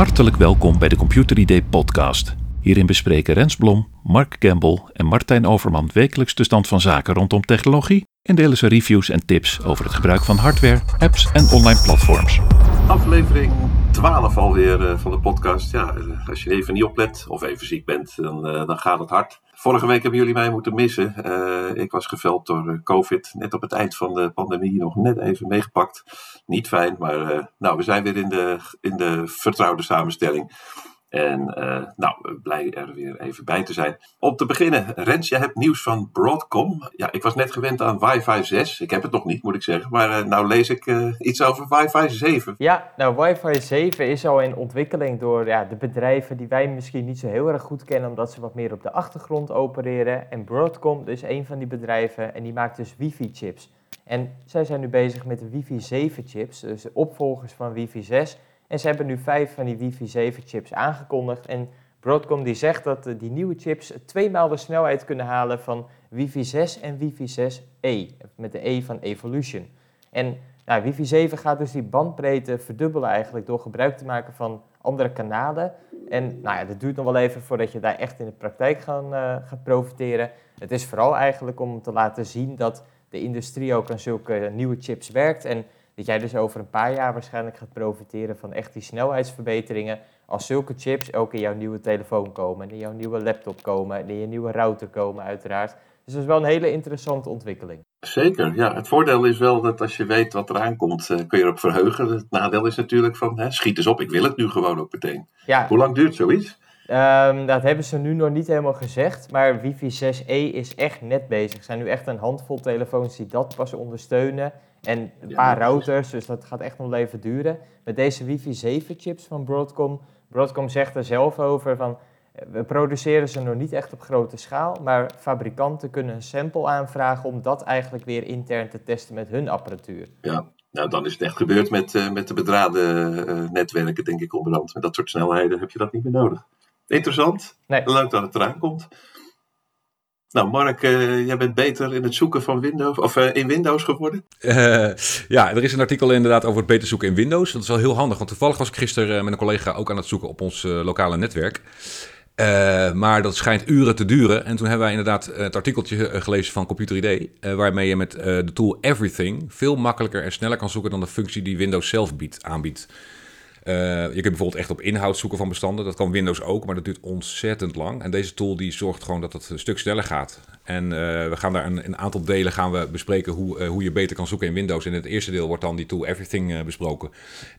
Hartelijk welkom bij de Computer ID podcast. Hierin bespreken Rens Blom, Mark Campbell en Martijn Overman wekelijks de stand van zaken rondom technologie en delen ze reviews en tips over het gebruik van hardware, apps en online platforms. Aflevering 12 alweer uh, van de podcast. Ja, eh, als je even niet oplet of even ziek bent, dan, uh, dan gaat het hard. Vorige week hebben jullie mij moeten missen. ik was geveld door COVID. Net op het eind van de pandemie nog net even meegepakt. Niet fijn, maar nou, we zijn weer in de, in de vertrouwde samenstelling. En uh, nou, blij er weer even bij te zijn. Om te beginnen, Rens, jij hebt nieuws van Broadcom. Ja, ik was net gewend aan Wi-Fi 6. Ik heb het nog niet, moet ik zeggen. Maar uh, nou lees ik iets over Wi-Fi 7. Ja, nou, Wi-Fi 7 is al in ontwikkeling door ja, de bedrijven die wij misschien niet zo heel erg goed kennen, omdat ze wat meer op de achtergrond opereren. En Broadcom is een van die bedrijven en die maakt dus wifi-chips. En zij zijn nu bezig met de wifi 7-chips, dus de opvolgers van wifi 6. En ze hebben nu vijf van die wifi 7 chips aangekondigd. En Broadcom die zegt dat eh, die nieuwe chips tweemaal de snelheid kunnen halen van wifi 6 en wifi 6e. Met de E van Evolution. En nou, wifi 7 gaat dus die bandbreedte verdubbelen eigenlijk door gebruik te maken van andere kanalen. En nou ja, dat duurt nog wel even voordat je daar echt in de praktijk gaan, uh, gaat profiteren. Het is vooral eigenlijk om te laten zien dat de industrie ook aan zulke nieuwe chips werkt. En dat jij dus over een paar jaar waarschijnlijk gaat profiteren van echt die snelheidsverbeteringen. Als zulke chips ook in jouw nieuwe telefoon komen, in jouw nieuwe laptop komen, in je nieuwe router komen uiteraard. Dus dat is wel een hele interessante ontwikkeling. Zeker, ja. Het voordeel is wel dat als je weet wat eraan komt, eh, kun je erop verheugen. Het nadeel is natuurlijk van, hè, schiet eens op, ik wil het nu gewoon ook meteen. Ja. Hoe lang duurt zoiets? Um, dat hebben ze nu nog niet helemaal gezegd, maar wifi 6e is echt net bezig. Er zijn nu echt een handvol telefoons die dat pas ondersteunen. En een paar routers, dus dat gaat echt nog even duren. Met deze wifi 7 chips van Broadcom, Broadcom zegt er zelf over van... We produceren ze nog niet echt op grote schaal, maar fabrikanten kunnen een sample aanvragen om dat eigenlijk weer intern te testen met hun apparatuur. Ja, nou dan is het echt gebeurd met, uh, met de bedraden uh, netwerken, denk ik onderhand. Met dat soort snelheden heb je dat niet meer nodig. Interessant, nee. leuk dat het eraan komt. Nou, Mark, uh, jij bent beter in het zoeken van Windows, of uh, in Windows geworden? Uh, ja, er is een artikel inderdaad over het beter zoeken in Windows. Dat is wel heel handig, want toevallig was ik gisteren met een collega ook aan het zoeken op ons lokale netwerk. maar dat schijnt uren te duren. En toen hebben wij inderdaad het artikeltje gelezen van Computer ID, waarmee je met de tool Everything veel makkelijker en sneller kan zoeken dan de functie die Windows zelf biedt, aanbiedt. Uh, je kunt bijvoorbeeld echt op inhoud zoeken van bestanden. Dat kan Windows ook, maar dat duurt ontzettend lang. En deze tool die zorgt gewoon dat het een stuk sneller gaat. En uh, we gaan daar een, een, aantal delen gaan we bespreken hoe, uh, hoe je beter kan zoeken in Windows. In het eerste deel wordt dan die tool Everything besproken.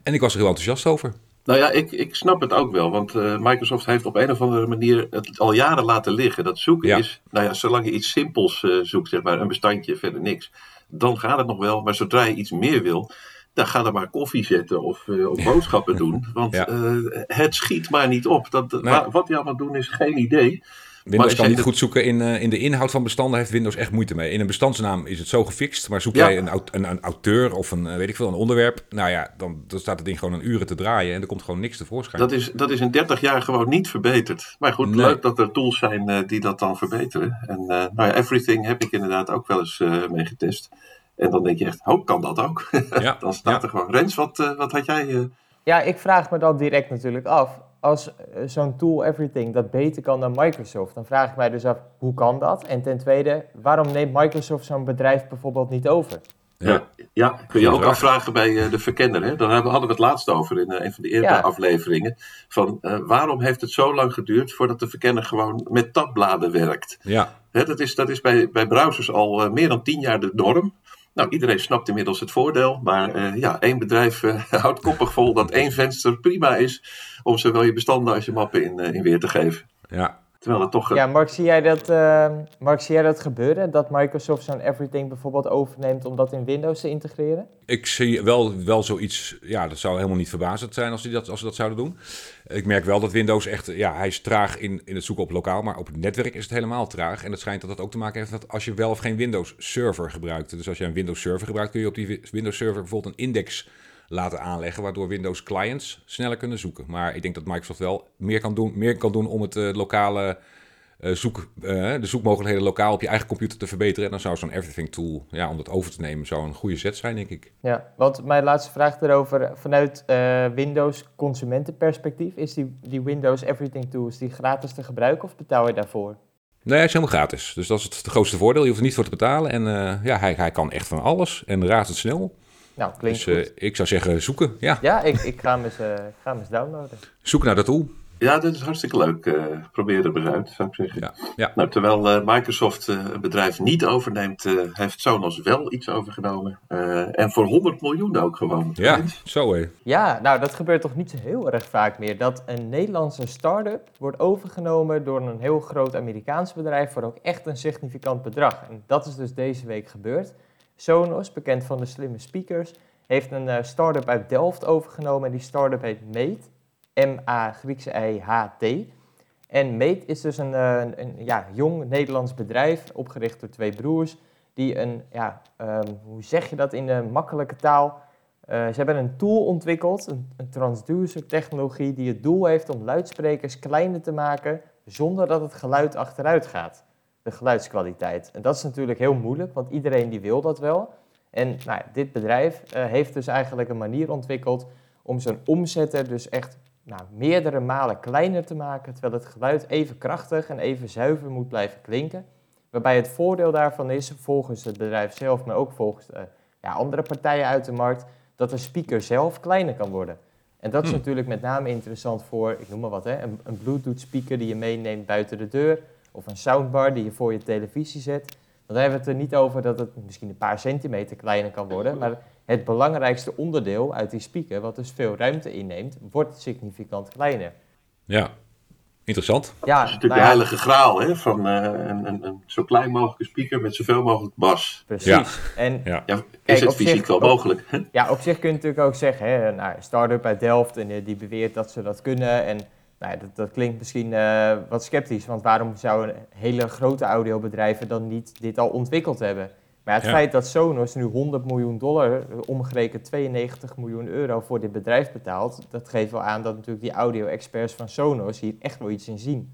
En ik was er heel enthousiast over. Nou ja, ik, ik snap het ook wel. Want Microsoft heeft op een of andere manier het al jaren laten liggen. Dat zoeken is, nou ja, zolang je iets simpels zoekt, zeg maar, een bestandje, verder niks. Dan gaat het nog wel. Maar zodra je iets meer wil, dan ga dan maar koffie zetten of, uh, boodschappen doen. Want uh, het schiet maar niet op. Dat, Wat je allemaal doen is geen idee. Windows kan niet goed zoeken in, uh, in de inhoud van bestanden, heeft Windows echt moeite mee. In een bestandsnaam is het zo gefixt, maar zoek jij een, een, een, auteur of een, weet ik veel, een onderwerp, nou ja, dan, dan staat het ding gewoon een uren te draaien en er komt gewoon niks tevoorschijn. Dat is, dat is in 30 jaar gewoon niet verbeterd. Maar goed, leuk dat er tools zijn die dat dan verbeteren. En nou ja, Everything heb ik inderdaad ook wel eens mee getest. En dan denk je echt, hoe kan dat ook? Ja, dan staat er gewoon. Rens, wat, uh, wat had jij? Uh... Ja, ik vraag me dan direct natuurlijk af. Als eh, zo'n tool Everything dat beter kan dan Microsoft, dan vraag ik mij dus af, hoe kan dat? En ten tweede, waarom neemt Microsoft zo'n bedrijf bijvoorbeeld niet over? Ja, ja kun je ook afvragen bij de verkenner. Hè? Daar hadden we het laatst over in een van de eerdere afleveringen. Van waarom heeft het zo lang geduurd voordat de verkenner gewoon met tabbladen werkt? Ja. Hè, dat is, dat is bij, bij browsers al meer dan tien jaar de norm. Nou, iedereen snapt inmiddels het voordeel, maar uh, ja, één bedrijf uh, houdt koppig vol dat één venster prima is om zowel je bestanden als je mappen in, uh, in weer te geven. Ja. Terwijl het toch... Ja, Mark, zie jij dat, Mark, zie jij dat gebeuren? Dat Microsoft zo'n Everything bijvoorbeeld overneemt om dat in Windows te integreren? Ik zie wel, wel zoiets, ja, dat zou helemaal niet verbazend zijn als, die dat, als ze dat zouden doen. Ik merk wel dat Windows echt, ja, hij is traag in, in het zoeken op lokaal, maar op het netwerk is het helemaal traag. En het schijnt dat dat ook te maken heeft met als je wel of geen Windows Server gebruikt. Dus als je een Windows Server gebruikt, kun je op die Windows Server bijvoorbeeld een index laten aanleggen, waardoor Windows clients sneller kunnen zoeken. Maar ik denk dat Microsoft wel meer kan doen, meer kan doen om het uh, lokale eh, zoek, eh, de zoekmogelijkheden lokaal op je eigen computer te verbeteren. En dan zou zo'n Everything tool, ja, om dat over te nemen, zou een goede zet zijn, denk ik. Ja, want mijn laatste vraag erover, vanuit uh, Windows consumentenperspectief, is die, die Windows Everything tool is die gratis te gebruiken of betaal je daarvoor? Nee, hij is helemaal gratis. Dus dat is het grootste voordeel. Je hoeft er niet voor te betalen. En ja, hij, hij kan echt van alles en razendsnel. Nou, klinkt dus, goed. ik zou zeggen zoeken, ja. Ja, ik, ik, ga hem eens, ga hem eens downloaden. Zoek naar dat tool. Ja, dit is hartstikke leuk. Uh, probeer er uit, zou ik zeggen. Ja, ja. Nou, terwijl uh, Microsoft uh, een bedrijf niet overneemt, heeft Sonos wel iets overgenomen. en voor 100 miljoen ook gewoon. Ja, zo hé. Ja, nou dat gebeurt toch niet zo heel erg vaak meer. Dat een Nederlandse start-up wordt overgenomen door een heel groot Amerikaans bedrijf voor ook echt een significant bedrag. En dat is dus deze week gebeurd. Sonos, bekend van de slimme speakers, heeft een start-up uit Delft overgenomen. En die start-up heet Mate. M-A Griekse I-H-T. En Mate is dus een, een, een, ja, jong Nederlands bedrijf, opgericht door twee broers, die een, ja, um, hoe zeg je dat in de makkelijke taal? Uh, ze hebben een tool ontwikkeld, een, een transducer technologie, die het doel heeft om luidsprekers kleiner te maken zonder dat het geluid achteruit gaat. De geluidskwaliteit. En dat is natuurlijk heel moeilijk, want iedereen die wil dat wel. En nou, dit bedrijf uh, heeft dus eigenlijk een manier ontwikkeld om zo'n omzetter dus echt nou, meerdere malen kleiner te maken, terwijl het geluid even krachtig en even zuiver moet blijven klinken. Waarbij het voordeel daarvan is, volgens het bedrijf zelf, maar ook volgens de, ja, andere partijen uit de markt, dat de speaker zelf kleiner kan worden. En dat is Hmm. natuurlijk met name interessant voor, ik noem maar wat, hè, een, een Bluetooth speaker die je meeneemt buiten de deur. Of een soundbar die je voor je televisie zet. Dan hebben we het er niet over dat het misschien een paar centimeter kleiner kan worden. Maar het belangrijkste onderdeel uit die speaker, wat dus veel ruimte inneemt, wordt significant kleiner. Ja, interessant. Ja, Dat is natuurlijk nou ja, de heilige graal hè, van eh, een, een, een zo klein mogelijke speaker met zoveel mogelijk bas. precies. Ja. En Ja. Ja, is Kijk, het fysiek zich- wel op- mogelijk? hè? Ja, op zich kun je natuurlijk ook zeggen, hè, nou, een start-up uit Delft en eh, die beweert dat ze dat kunnen. En nou, dat, dat klinkt misschien eh, wat sceptisch, want waarom zouden hele grote audiobedrijven dan niet dit al ontwikkeld hebben? Maar het Ja. feit dat Sonos nu 100 miljoen dollar, eh, omgerekend 92 miljoen euro voor dit bedrijf betaalt, dat geeft wel aan dat natuurlijk die audio-experts van Sonos hier echt wel iets in zien.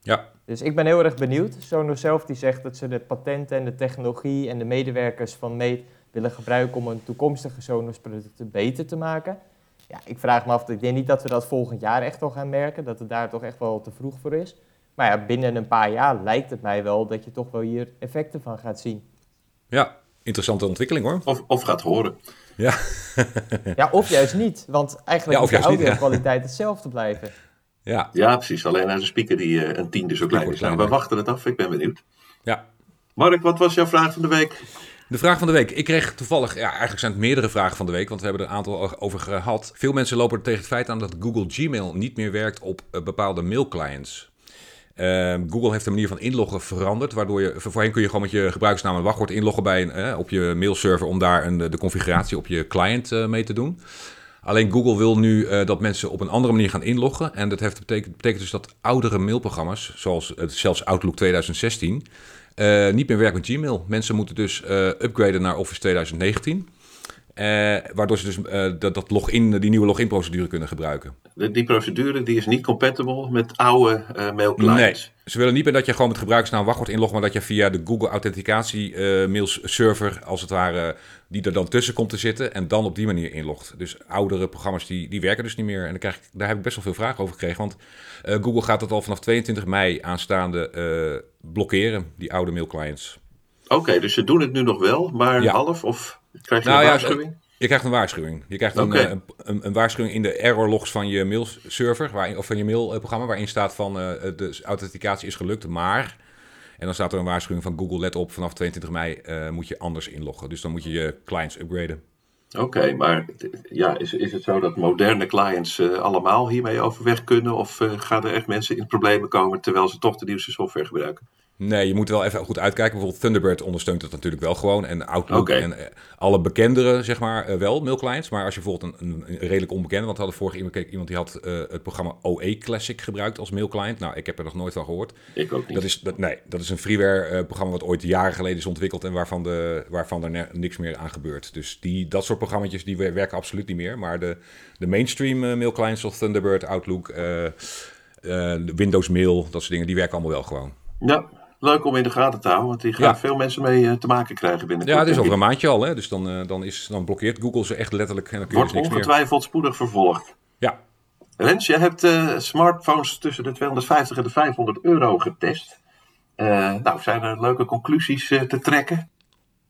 Ja, Dus ik ben heel erg benieuwd. Sonos zelf die zegt dat ze de patenten en de technologie en de medewerkers van Mate willen gebruiken om een toekomstige Sonos-producten beter te maken. Ja, ik vraag me af, ik denk niet dat we dat volgend jaar echt al gaan merken, dat het daar toch echt wel te vroeg voor is. Maar ja, binnen een paar jaar lijkt het mij wel dat je toch wel hier effecten van gaat zien. ja. interessante ontwikkeling hoor. Of, of gaat horen. Ja, Ja, of juist niet, want eigenlijk Ja, de ja. audio-kwaliteit hetzelfde blijven. ja, Ja, precies. Alleen aan de speaker die eh, een tiende zo klein is. Nou, we wachten het af. Ik ben benieuwd. ja. Mark, wat was jouw vraag van de week? De vraag van de week. Ik kreeg toevallig, ja, eigenlijk zijn het meerdere vragen van de week, want we hebben er een aantal over gehad. Veel mensen lopen tegen het feit aan dat Google Gmail niet meer werkt op eh, bepaalde mailclients. Ehm, Google heeft de manier van inloggen veranderd, waardoor je voorheen kun je gewoon met je gebruikersnaam en wachtwoord inloggen bij een, eh, op je mailserver om daar een, de configuratie op je client eh, mee te doen. Alleen Google wil nu dat mensen op een andere manier gaan inloggen. En dat heeft, betekent, betekent dus dat oudere mailprogramma's, zoals zelfs Outlook 2016, eh, niet meer werken met Gmail. Mensen moeten dus eh, upgraden naar Office 2019. Eh, waardoor ze dus eh, dat, dat login, die nieuwe login-procedure kunnen gebruikken. De- die procedure die is niet compatible met oude eh mailclients. Ze willen niet meer dat je gewoon met gebruikersnaam wachtwoord inlogt, maar dat je via de Google Authenticatie eh mailserver, als het ware, die er dan tussen komt te zitten en dan op die manier inlogt. Dus oudere programma's die, die werken dus niet meer. En daar, krijg ik, daar heb ik best wel veel vragen over gekregen, want Google gaat het al vanaf 22 mei aanstaande blokkeren, die oude mailclients. Oké, dus ze doen het nu nog wel, maar Ja. half? Of krijg je Nou een ja? Je krijgt een waarschuwing. Je krijgt een, eh, een, een, een waarschuwing in de errorlogs van je mailserver, waarin, of van je mailprogramma, waarin staat van eh, de authenticatie is gelukt, maar... En dan staat er een waarschuwing van Google, let op, vanaf 22 mei eh, moet je anders inloggen. Dus dan moet je je clients upgraden. Oké, maar ja, is, is het zo dat moderne clients allemaal hiermee overweg kunnen? Of gaan er echt mensen in problemen komen terwijl ze toch de nieuwste software gebruiken? Nee, je moet wel even goed uitkijken. Bijvoorbeeld Thunderbird ondersteunt het natuurlijk wel gewoon. En Outlook en eh, alle bekendere, zeg maar, eh, wel, mailclients. Maar als je bijvoorbeeld een, een, redelijk onbekende... Want we hadden vorige keek, iemand die had eh, het programma OE Classic gebruikt als mailclient. Nou, ik heb er nog nooit van gehoord. Ik ook niet. Dat is, dat, nee, dat is een freeware-programma wat ooit jaren geleden is ontwikkeld... en waarvan, de, waarvan er niks meer aan gebeurt. Dus die, dat soort programma's die wer- werken absoluut niet meer. Maar de, de mainstream mailclients zoals Thunderbird, Outlook... Windows Mail, dat soort dingen, die werken allemaal wel gewoon. Ja, leuk om in de gaten te houden, want die gaan Ja. veel mensen mee eh, te maken krijgen binnenkort. Ja, het is over een maandje al, hè? dus dan, eh, dan, is, dan blokkeert Google ze echt letterlijk en dan kun je Wordt dus niks meer. ongetwijfeld spoedig vervolgd. Ja, Rens, jij hebt eh, smartphones tussen de 250 en de 500 euro getest. Nou, zijn er leuke conclusies te trekken?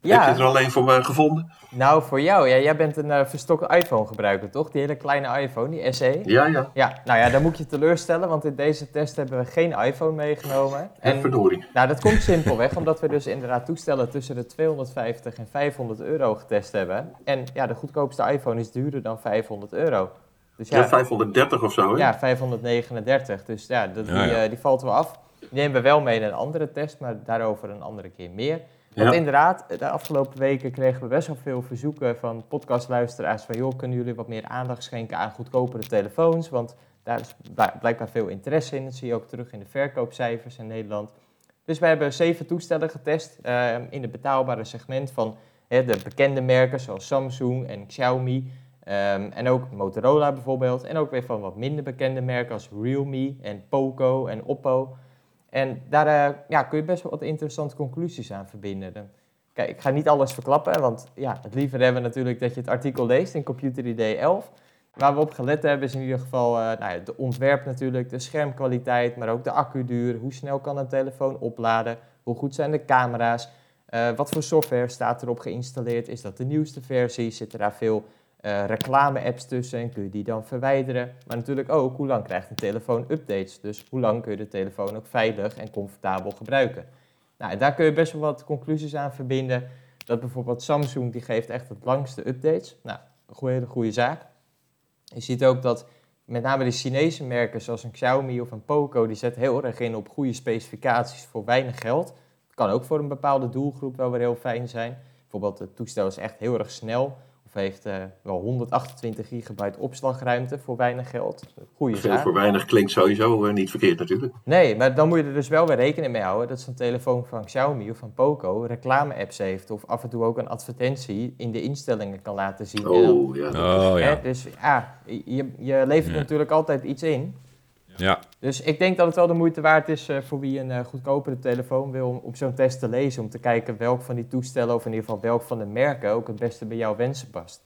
Heb je er Ja, al een voor me gevonden? nou voor jou, ja, jij bent een eh, verstokte iPhone gebruiker, toch? Die hele kleine iPhone, die SE. Ja, ja. Ja, nou ja, dan moet je teleurstellen, want in deze test hebben we geen iPhone meegenomen. En verdorie. nou, dat komt simpelweg omdat we dus inderdaad toestellen tussen de 250 en 500 euro getest hebben. En ja, de goedkoopste iPhone is duurder dan 500 euro. Dus Ja, ja, 530 of zo, hè? ja 539. Dus ja, dat, die, Ja, ja. eh, die valt wel af. Die nemen we wel mee in een andere test, maar daarover een andere keer meer. Want Ja. inderdaad, de afgelopen weken kregen we best wel veel verzoeken van podcastluisteraars van joh, kunnen jullie wat meer aandacht schenken aan goedkopere telefoons? Want daar is bl- blijkbaar veel interesse in. Dat zie je ook terug in de verkoopcijfers in Nederland. Dus wij hebben zeven toestellen getest eh, in het betaalbare segment van hè, de bekende merken zoals Samsung en Xiaomi. ehm, en ook Motorola bijvoorbeeld. En ook weer van wat minder bekende merken als Realme en Poco en Oppo. En daar eh, ja, kun je best wel wat interessante conclusies aan verbinden. Kijk, ik ga niet alles verklappen, want ja, het liever hebben we natuurlijk dat je het artikel leest in Computer ID 11. Waar we op gelet hebben is in ieder geval eh nou ja, de ontwerp natuurlijk, de schermkwaliteit, maar ook de accuduur. Hoe snel kan een telefoon opladen? Hoe goed zijn de camera's? Eh, wat voor software staat erop geïnstalleerd? Is dat de nieuwste versie? Zitten daar veel eh, reclame-apps tussen en kun je die dan verwijderen? Maar natuurlijk ook, hoe lang krijgt een telefoon updates? Dus hoe lang kun je de telefoon ook veilig en comfortabel gebruiken? Nou, daar kun je best wel wat conclusies aan verbinden. Dat bijvoorbeeld Samsung, die geeft echt het langste updates. Nou, een hele goede zaak. Je ziet ook dat met name de Chinese merken zoals een Xiaomi of een Poco, die zetten heel erg in op goede specificaties voor weinig geld. Kan ook voor een bepaalde doelgroep wel weer heel fijn zijn. Bijvoorbeeld het toestel is echt heel erg snel. Heeft eh, wel 128 gigabyte opslagruimte voor weinig geld. Goede Veel zaak. voor weinig klinkt sowieso eh, niet verkeerd natuurlijk. Nee, maar dan moet je er dus wel weer rekening mee houden dat zo'n telefoon van Xiaomi of van Poco reclame-apps heeft. Of af en toe ook een advertentie in de instellingen kan laten zien. Oh, ja. oh ja. dus ja, je, je levert Ja. natuurlijk altijd iets in. Ja. Dus ik denk dat het wel de moeite waard is eh, voor wie een eh, goedkopere telefoon wil om op zo'n test te lezen. Om te kijken welk van die toestellen of in ieder geval welk van de merken ook het beste bij jouw wensen past.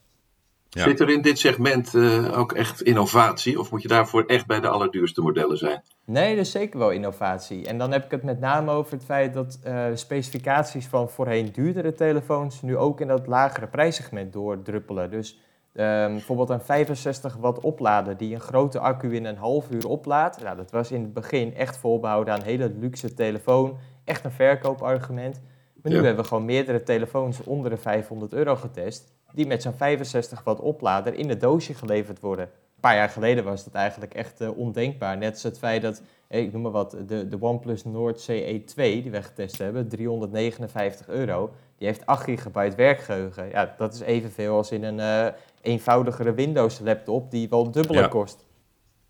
Ja. Zit er in dit segment eh, ook echt innovatie? Of moet je daarvoor echt bij de allerduurste modellen zijn? Nee, dat is zeker wel innovatie. En dan heb ik het met name over het feit dat eh, specificaties van voorheen duurdere telefoons nu ook in dat lagere prijssegment doordruppelen. Dus ehm, bijvoorbeeld een 65 watt oplader die een grote accu in een half uur oplaadt. Nou, dat was in het begin echt voorbehouden aan een hele luxe telefoon. Echt een verkoopargument. Maar nu Ja. hebben we gewoon meerdere telefoons onder de 500 euro getest. Die met zo'n 65 watt oplader in het doosje geleverd worden. Een paar jaar geleden was dat eigenlijk echt eh, ondenkbaar. Net als het feit dat, eh, ik noem maar wat, de, de OnePlus Nord CE2 die we getest hebben, 359 euro. Die heeft 8 gigabyte werkgeheugen. Ja, dat is evenveel als in een eh, eenvoudigere Windows laptop die wel dubbele Ja. kost.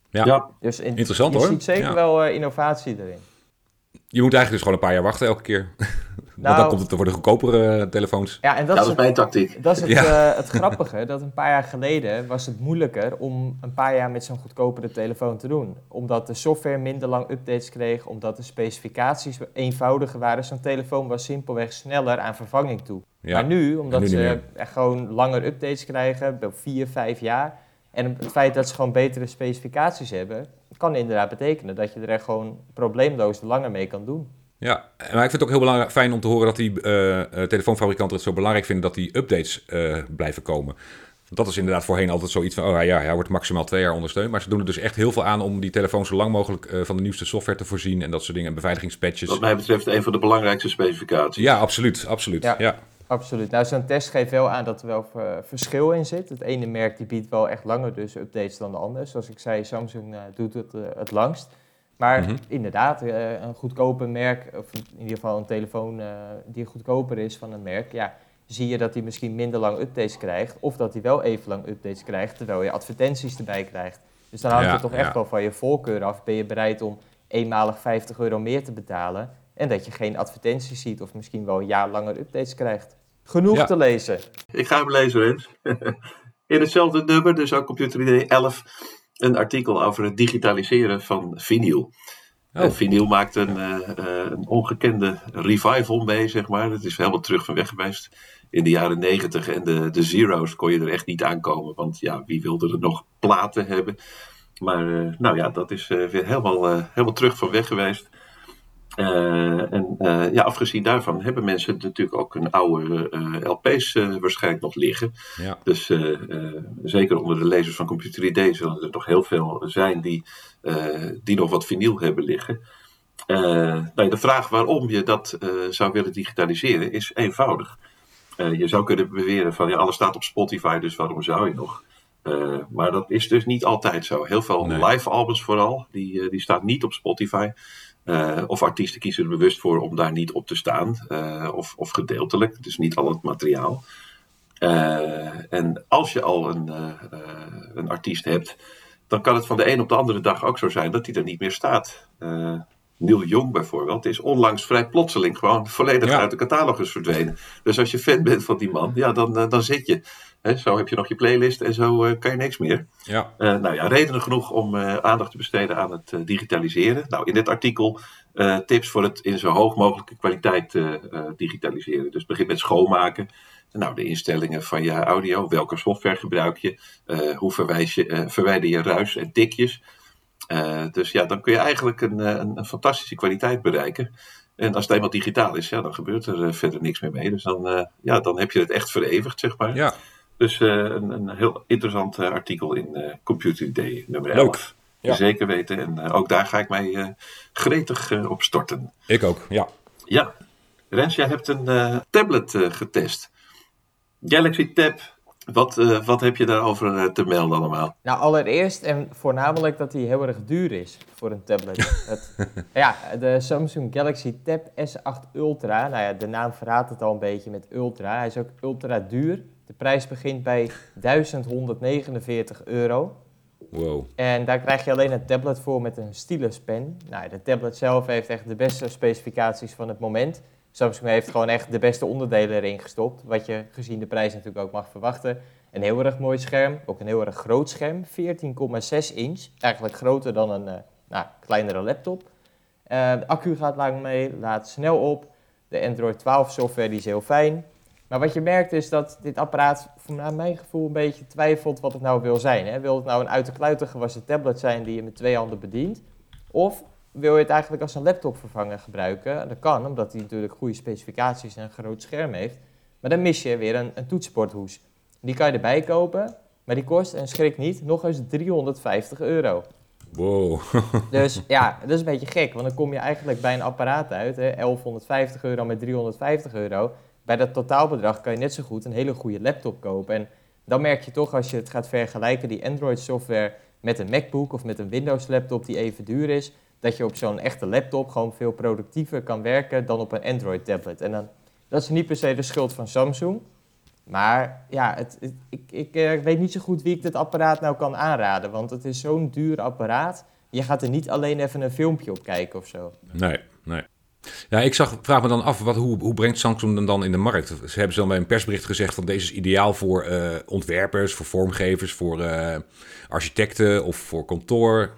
Ja. Dus in, Interessant, je hoor. ziet zeker Ja. wel eh, innovatie erin. Je moet eigenlijk dus gewoon een paar jaar wachten elke keer. Want Nou- dan komt het voor de goedkopere eh, telefoons. Ja, en dat, Ja, is dat is het- mijn tactiek. Dat is het, Ja. eh, het grappige, dat een paar jaar geleden was het moeilijker om een paar jaar met zo'n goedkopere telefoon te doen. Omdat de software minder lang updates kreeg, omdat de specificaties eenvoudiger waren. Zo'n telefoon was simpelweg sneller aan vervanging toe. Ja. Maar nu, omdat nu ze gewoon langer updates krijgen, bij vier, vijf jaar. En het feit dat ze gewoon betere specificaties hebben, kan inderdaad betekenen dat je er echt gewoon probleemloos langer mee kan doen. Ja, maar ik vind het ook heel belangrijk, fijn om te horen dat die eh, eh, telefoonfabrikanten het zo belangrijk vinden dat die updates eh, blijven komen. Dat is inderdaad voorheen altijd zoiets van, oh ja, hij wordt maximaal twee jaar ondersteund. Maar ze doen er dus echt heel veel aan om die telefoon zo lang mogelijk eh, van de nieuwste software te voorzien en dat soort dingen, en beveiligingspatches. Wat mij betreft een van de belangrijkste specificaties. Ja, absoluut, absoluut. Ja. Ja. Absoluut. Nou, zo'n test geeft wel aan dat er wel verschil in zit. Het ene merk die biedt wel echt langer dus updates dan de ander. Zoals ik zei, Samsung eh, doet het het langst. Maar Mhm. inderdaad, eh, een goedkoper merk, of in ieder geval een telefoon eh, die goedkoper is van een merk, ja, zie je dat hij misschien minder lang updates krijgt. Of dat hij wel even lang updates krijgt, terwijl je advertenties erbij krijgt. Dus dan hangt Ja, het toch echt wel van je voorkeur af. Ben je bereid om eenmalig 50 euro meer te betalen? En dat je geen advertenties ziet of misschien wel een jaar langer updates krijgt. Genoeg Ja. te lezen. Ik ga hem lezen, Rens. In hetzelfde nummer, dus ook Computer ID 11, een artikel over het digitaliseren van vinyl. Oh. Vinyl maakt een, een, ongekende revival mee, zeg maar. Het is helemaal terug van weg geweest. In de jaren negentig en de, de zero's kon je er echt niet aankomen. Want ja, wie wilde er nog platen hebben? Maar nou ja, dat is weer helemaal, helemaal terug van weg geweest. Uh, en uh, ja, afgezien daarvan hebben mensen natuurlijk ook een oude uh, LP's waarschijnlijk nog liggen. Ja. Dus zeker onder de lezers van Computer ID zullen er toch heel veel zijn die, die nog wat vinyl hebben liggen. Nou, de vraag waarom je dat zou willen digitaliseren is eenvoudig. je zou kunnen beweren van ja, alles staat op Spotify, dus waarom zou je nog? Maar dat is dus niet altijd zo. Heel veel nee. live albums vooral, die, die staan niet op Spotify. Uh, of artiesten kiezen er bewust voor om daar niet op te staan, uh, of, of gedeeltelijk, dus niet al het materiaal. En als je al een, een artiest hebt, dan kan het van de een op de andere dag ook zo zijn dat hij er niet meer staat. Neil Young bijvoorbeeld is onlangs vrij plotseling gewoon volledig uit de catalogus verdwenen. Dus als je fan bent van die man, ja, dan, dan zit je zo heb je nog je playlist en zo uh, kan je niks meer. Ja. Uh, nou ja, redenen genoeg om uh, aandacht te besteden aan het digitaliseren. Nou, in dit artikel tips voor het in zo hoog mogelijke kwaliteit digitaliseren. Dus begin met schoonmaken. Nou, de instellingen van je audio. Welke software gebruik je? hoe verwijs je, verwijder je ruis en tikjes? dus ja, dan kun je eigenlijk een, een, een, fantastische kwaliteit bereiken. En als het eenmaal digitaal is, ja, dan gebeurt er verder niks meer mee. Dus dan, ja, dan heb je het echt vereeuwigd, zeg maar. Ja. Dus uh, een, een, heel interessant uh, artikel in uh, Computer Day nummer 11. Ja. Zeker weten. En ook daar ga ik mij gretig op storten. Ik ook, ja. Ja. Rens, jij hebt een tablet getest. Galaxy Tab. Wat, wat heb je daarover te melden allemaal? Nou, allereerst en voornamelijk dat hij heel erg duur is voor een tablet. het, ja, de Samsung Galaxy Tab S8 Ultra. Nou ja, de naam verraadt het al een beetje met Ultra. Hij is ook ultra duur. De prijs begint bij 1149 euro. Wow. En daar krijg je alleen een tablet voor met een stylus pen. Nou, de tablet zelf heeft echt de beste specificaties van het moment. Samsung heeft gewoon echt de beste onderdelen erin gestopt. Wat je gezien de prijs natuurlijk ook mag verwachten. Een heel erg mooi scherm, ook een heel erg groot scherm. 14,6 inch, eigenlijk groter dan een uh, nou, kleinere laptop. Uh, de accu gaat lang mee, laat snel op. De Android 12 software die is heel fijn. Maar wat je merkt is dat dit apparaat, naar mijn gevoel, een beetje twijfelt wat het nou wil zijn. Hè? Wil het nou een uit de kluiten gewassen tablet zijn die je met twee handen bedient? Of wil je het eigenlijk als een laptopvervanger gebruiken? Dat kan, omdat hij natuurlijk goede specificaties en een groot scherm heeft. Maar dan mis je weer een, een toetsenbordhoes. Die kan je erbij kopen, maar die kost, en schrik niet, nog eens 350 euro. Wow. dus ja, dat is een beetje gek, want dan kom je eigenlijk bij een apparaat uit, hè, 1150 euro met 350 euro bij dat totaalbedrag kan je net zo goed een hele goede laptop kopen. En dan merk je toch als je het gaat vergelijken, die Android software met een MacBook of met een Windows laptop die even duur is, dat je op zo'n echte laptop gewoon veel productiever kan werken dan op een Android tablet. En dan, dat is niet per se de schuld van Samsung. Maar ja, het, ik, ik, ik, weet niet zo goed wie ik dit apparaat nou kan aanraden. Want het is zo'n duur apparaat. Je gaat er niet alleen even een filmpje op kijken of zo. Nee, nee. Ja, ik zag, vraag me dan af, wat, hoe, hoe brengt Samsung hem dan in de markt? Ze hebben ze dan bij een persbericht gezegd van deze is ideaal voor uh, ontwerpers, voor vormgevers, voor uh, architecten of voor kantoor.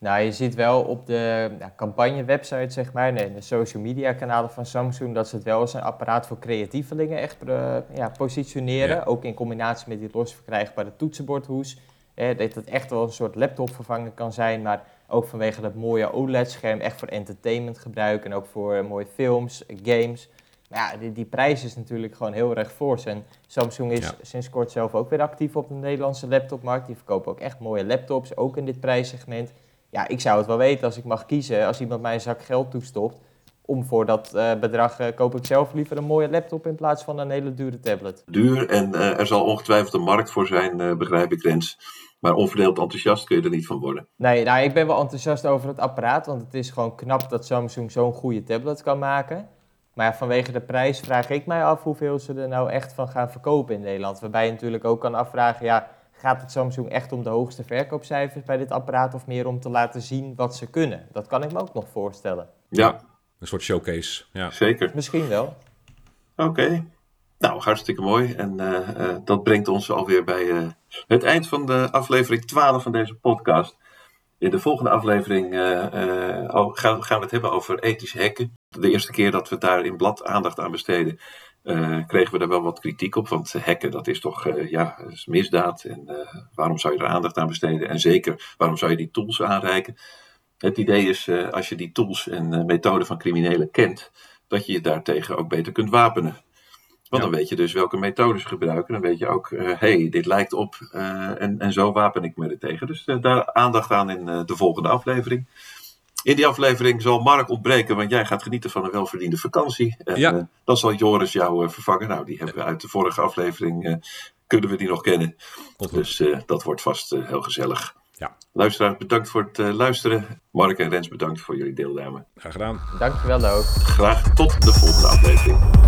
Nou, je ziet wel op de campagne-website, zeg maar, nee, de social media kanalen van Samsung, dat ze het wel als een apparaat voor creatievelingen echt uh, ja, positioneren. Ja. Ook in combinatie met die losverkrijgbare toetsenbordhoes. Eh, dat het echt wel een soort laptopvervanger kan zijn, maar ook vanwege dat mooie OLED-scherm echt voor entertainment gebruiken en ook voor mooie films, games. Maar ja, die, die prijs is natuurlijk gewoon heel erg fors. En Samsung is sinds kort zelf ook weer actief op de Nederlandse laptopmarkt. Die verkopen ook echt mooie laptops, ook in dit prijssegment. Ja, ik zou het wel weten als ik mag kiezen, als iemand mij een zak geld toestopt. Om voor dat uh, bedrag uh, koop ik zelf liever een mooie laptop in plaats van een hele dure tablet. Duur en uh, er zal ongetwijfeld een markt voor zijn, begrijp ik Rens. Maar onverdeeld enthousiast kun je er niet van worden. Nee, nou, ik ben wel enthousiast over het apparaat. Want het is gewoon knap dat Samsung zo'n goede tablet kan maken. Maar vanwege de prijs vraag ik mij af hoeveel ze er nou echt van gaan verkopen in Nederland. Waarbij je natuurlijk ook kan afvragen, ja, gaat het Samsung echt om de hoogste verkoopcijfers bij dit apparaat of meer om te laten zien wat ze kunnen? Dat kan ik me ook nog voorstellen. Ja. Een soort showcase, ja. Zeker. Misschien wel. Oké. Nou, hartstikke mooi. En uh, uh, dat brengt ons alweer bij uh, het eind van de aflevering 12 van deze podcast. In de volgende aflevering gaan, gaan, we het hebben over ethisch hacken. De eerste keer dat we daar in blad aandacht aan besteden, kregen we daar wel wat kritiek op. Want hacken, dat is toch ja, is misdaad. En waarom zou je er aandacht aan besteden? En zeker, waarom zou je die tools aanreiken? Het idee is, als je die tools en methoden van criminelen kent, dat je je daartegen ook beter kunt wapenen. Want dan weet je dus welke methodes gebruiken. Dan weet je ook, hé, uh, hey, dit lijkt op uh, en, en zo wapen ik me er tegen. Dus uh, daar aandacht aan in de volgende aflevering. In die aflevering zal Mark ontbreken, want jij gaat genieten van een welverdiende vakantie. En ja. dan zal Joris jou vervangen. Nou, die hebben we uit de vorige aflevering, kunnen we die nog kennen. Dus dat wordt vast heel gezellig. Ja. Luisteraars, bedankt voor het luisteren. Mark en Rens, bedankt voor jullie deelname. Graag gedaan. Dankjewel ook. Graag tot de volgende aflevering.